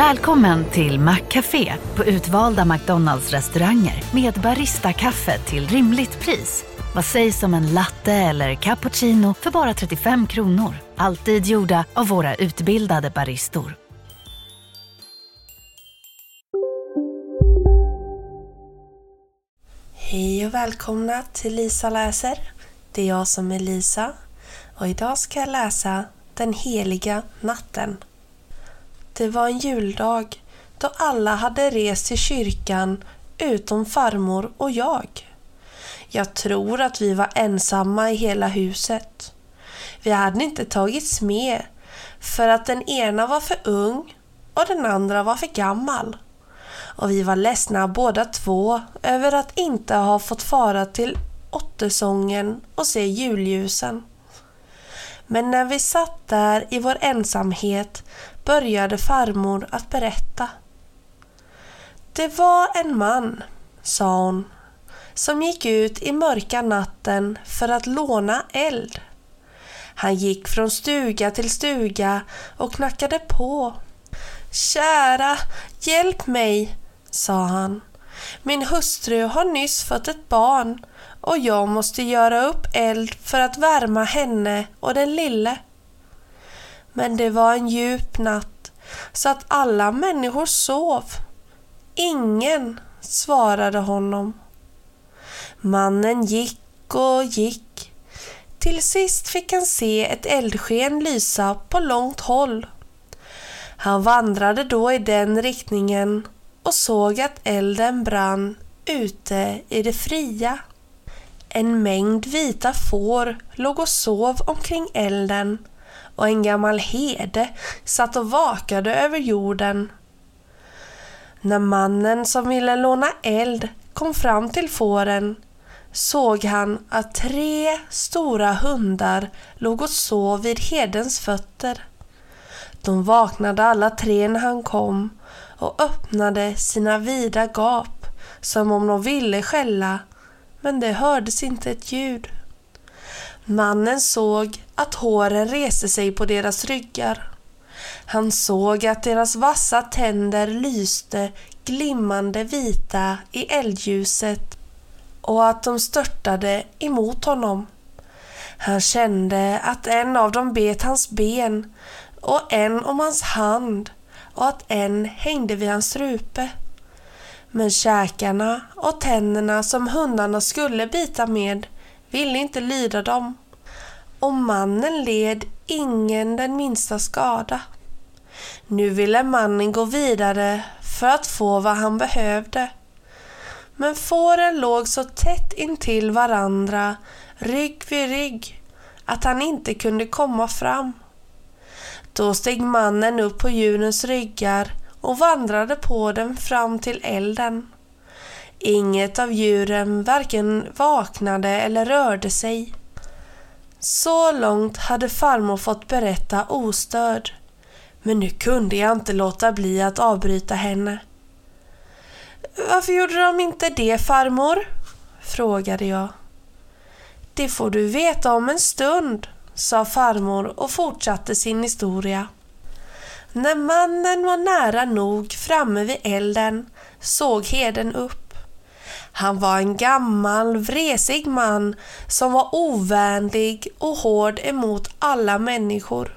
Välkommen till Maccafé på utvalda McDonalds restauranger med Baristakaffe till rimligt pris. Vad sägs om en latte eller cappuccino för bara 35 kronor? Alltid gjorda av våra utbildade baristor. Hej och välkomna till Lisa läser. Det är jag som är Lisa och idag ska jag läsa Den heliga natten. Det var en juldag då alla hade rest till kyrkan utom farmor och jag. Jag tror att vi var ensamma i hela huset. Vi hade inte tagits med för att den ena var för ung och den andra var för gammal. Och vi var ledsna båda två över att inte ha fått fara till Ottesången och se julljusen. Men när vi satt där i vår ensamhet började farmor att berätta. Det var en man, sa hon, som gick ut i mörka natten för att låna eld. Han gick från stuga till stuga och knackade på. Kära, hjälp mig, sa han. Min hustru har nyss fått ett barn och jag måste göra upp eld för att värma henne och den lille. Men det var en djup natt så att alla människor sov. Ingen svarade honom. Mannen gick och gick. Till sist fick han se ett eldsken lysa på långt håll. Han vandrade då i den riktningen och såg att elden brann ute i det fria. En mängd vita får låg och sov omkring elden och en gammal herde satt och vakade över jorden. När mannen som ville låna eld kom fram till fåren såg han att tre stora hundar låg och sov vid herdens fötter. De vaknade alla tre när han kom och öppnade sina vida gap som om de ville skälla, men det hördes inte ett ljud. Mannen såg att håren reste sig på deras ryggar. Han såg att deras vassa tänder lyste glimmande vita i eldljuset och att de störtade emot honom. Han kände att en av dem bet hans ben och en om hans hand och att en hängde vid hans strupe. Men käkarna och tänderna som hundarna skulle bita med ville inte lyda dem och mannen led ingen den minsta skada. Nu ville mannen gå vidare för att få vad han behövde. Men fåren låg så tätt intill varandra, rygg vid rygg, att han inte kunde komma fram. Då steg mannen upp på djurens ryggar och vandrade på dem fram till elden. Inget av djuren varken vaknade eller rörde sig. Så långt hade farmor fått berätta ostörd. Men nu kunde jag inte låta bli att avbryta henne. Varför gjorde de inte det farmor? frågade jag. Det får du veta om en stund, sa farmor och fortsatte sin historia. När mannen var nära nog framme vid elden såg heden upp. Han var en gammal, vresig man som var ovänlig och hård emot alla människor.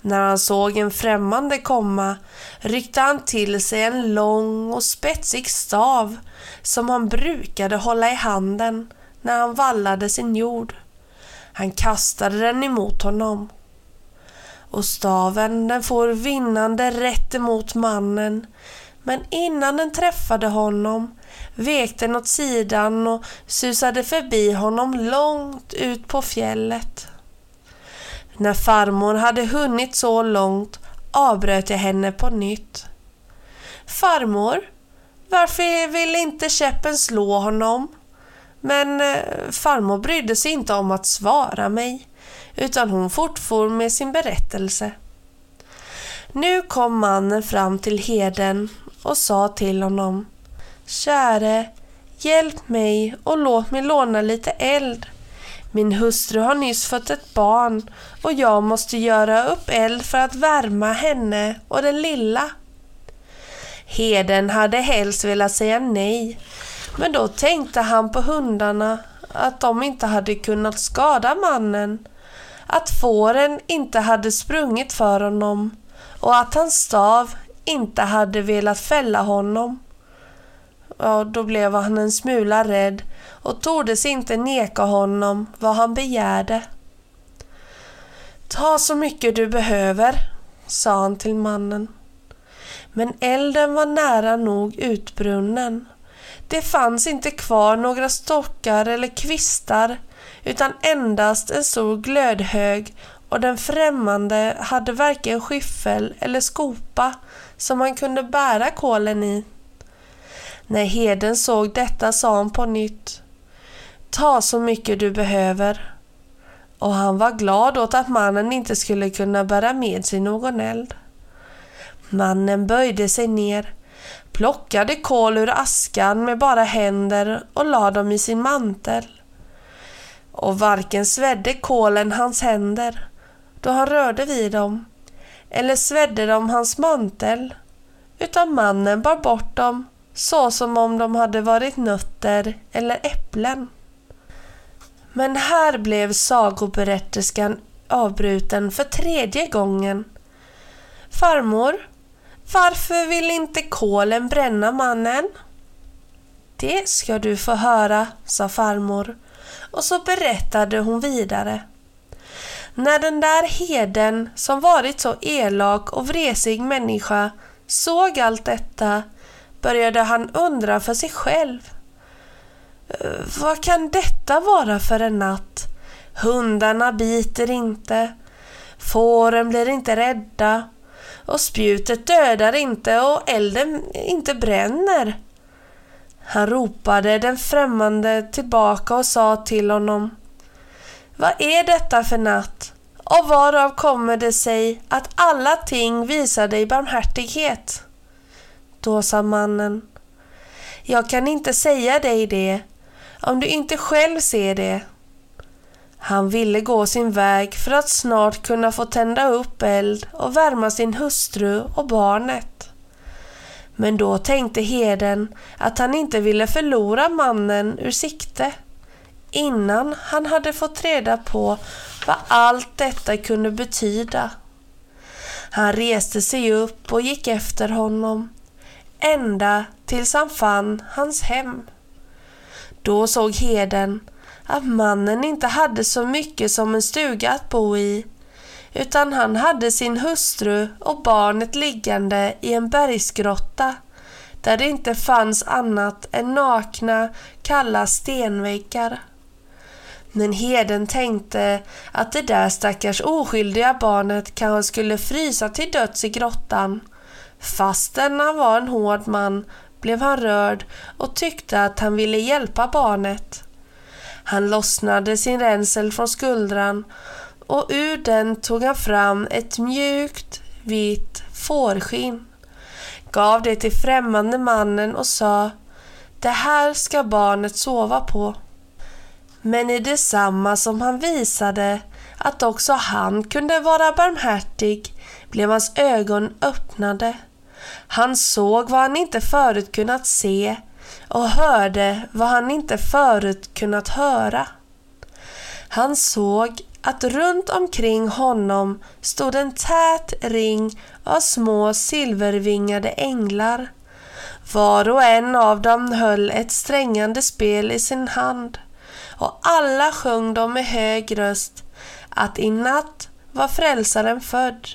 När han såg en främmande komma ryckte han till sig en lång och spetsig stav som han brukade hålla i handen när han vallade sin jord. Han kastade den emot honom. Och staven den får vinnande rätt emot mannen men innan den träffade honom vek den åt sidan och susade förbi honom långt ut på fjället. När farmor hade hunnit så långt avbröt jag henne på nytt. Farmor, varför ville inte käppen slå honom? Men eh, farmor brydde sig inte om att svara mig, utan hon fortfor med sin berättelse. Nu kom mannen fram till heden och sa till honom Käre, hjälp mig och låt mig låna lite eld. Min hustru har nyss fått ett barn och jag måste göra upp eld för att värma henne och den lilla. Heden hade helst velat säga nej, men då tänkte han på hundarna, att de inte hade kunnat skada mannen, att fåren inte hade sprungit för honom och att hans stav inte hade velat fälla honom. Ja, då blev han en smula rädd och tordes inte neka honom vad han begärde. Ta så mycket du behöver, sa han till mannen. Men elden var nära nog utbrunnen. Det fanns inte kvar några stockar eller kvistar utan endast en stor glödhög och den främmande hade varken skyffel eller skopa som han kunde bära kolen i. När heden såg detta sa han på nytt Ta så mycket du behöver. Och han var glad åt att mannen inte skulle kunna bära med sig någon eld. Mannen böjde sig ner, plockade kol ur askan med bara händer och lade dem i sin mantel. Och varken svedde kolen hans händer då han rörde vid dem, eller svedde de hans mantel, utan mannen bar bort dem så som om de hade varit nötter eller äpplen. Men här blev sagoberätterskan avbruten för tredje gången. Farmor, varför vill inte kolen bränna mannen? Det ska du få höra, sa farmor och så berättade hon vidare. När den där heden som varit så elak och vresig människa såg allt detta började han undra för sig själv. Eh, vad kan detta vara för en natt? Hundarna biter inte, fåren blir inte rädda och spjutet dödar inte och elden inte bränner. Han ropade den främmande tillbaka och sa till honom Vad är detta för natt? Och varav kommer det sig att alla ting visar dig barmhärtighet? Då sa mannen Jag kan inte säga dig det om du inte själv ser det. Han ville gå sin väg för att snart kunna få tända upp eld och värma sin hustru och barnet. Men då tänkte heden att han inte ville förlora mannen ur sikte innan han hade fått reda på vad allt detta kunde betyda. Han reste sig upp och gick efter honom ända tills han fann hans hem. Då såg heden att mannen inte hade så mycket som en stuga att bo i, utan han hade sin hustru och barnet liggande i en bergsgrotta där det inte fanns annat än nakna, kalla stenväggar. Men heden tänkte att det där stackars oskyldiga barnet kanske skulle frysa till döds i grottan. Fastän han var en hård man blev han rörd och tyckte att han ville hjälpa barnet. Han lossnade sin ränsel från skuldran och ur den tog han fram ett mjukt, vitt fårskinn, gav det till främmande mannen och sa Det här ska barnet sova på. Men i detsamma som han visade att också han kunde vara barmhärtig blev hans ögon öppnade han såg vad han inte förut kunnat se och hörde vad han inte förut kunnat höra. Han såg att runt omkring honom stod en tät ring av små silvervingade änglar. Var och en av dem höll ett strängande spel i sin hand och alla sjöng de med hög röst att i natt var frälsaren född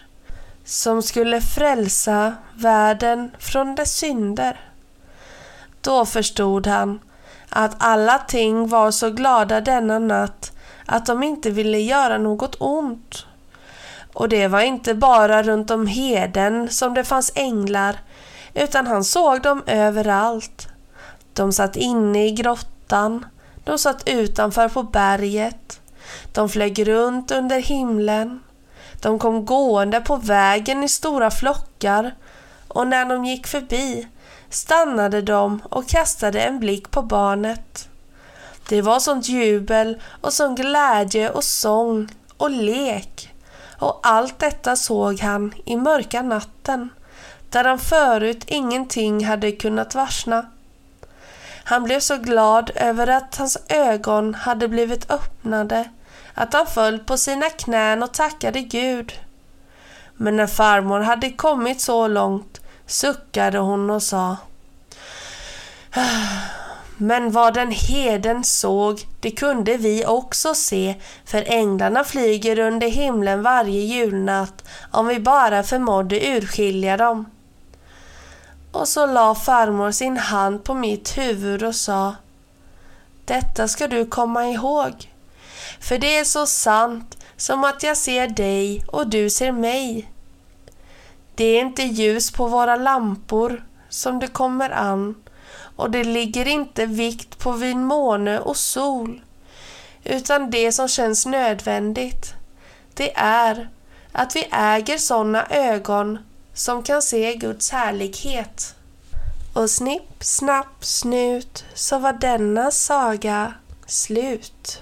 som skulle frälsa världen från dess synder. Då förstod han att alla ting var så glada denna natt att de inte ville göra något ont. Och det var inte bara runt om heden som det fanns änglar, utan han såg dem överallt. De satt inne i grottan, de satt utanför på berget, de flög runt under himlen, de kom gående på vägen i stora flockar och när de gick förbi stannade de och kastade en blick på barnet. Det var sånt jubel och sån glädje och sång och lek och allt detta såg han i mörka natten där han förut ingenting hade kunnat varsna. Han blev så glad över att hans ögon hade blivit öppnade att han föll på sina knän och tackade Gud. Men när farmor hade kommit så långt suckade hon och sa ah, Men vad den heden såg, det kunde vi också se, för änglarna flyger under himlen varje julnatt om vi bara förmådde urskilja dem. Och så la farmor sin hand på mitt huvud och sa Detta ska du komma ihåg. För det är så sant som att jag ser dig och du ser mig. Det är inte ljus på våra lampor som det kommer an och det ligger inte vikt på vin, måne och sol utan det som känns nödvändigt det är att vi äger sådana ögon som kan se Guds härlighet. Och snipp, snapp, snut så var denna saga slut.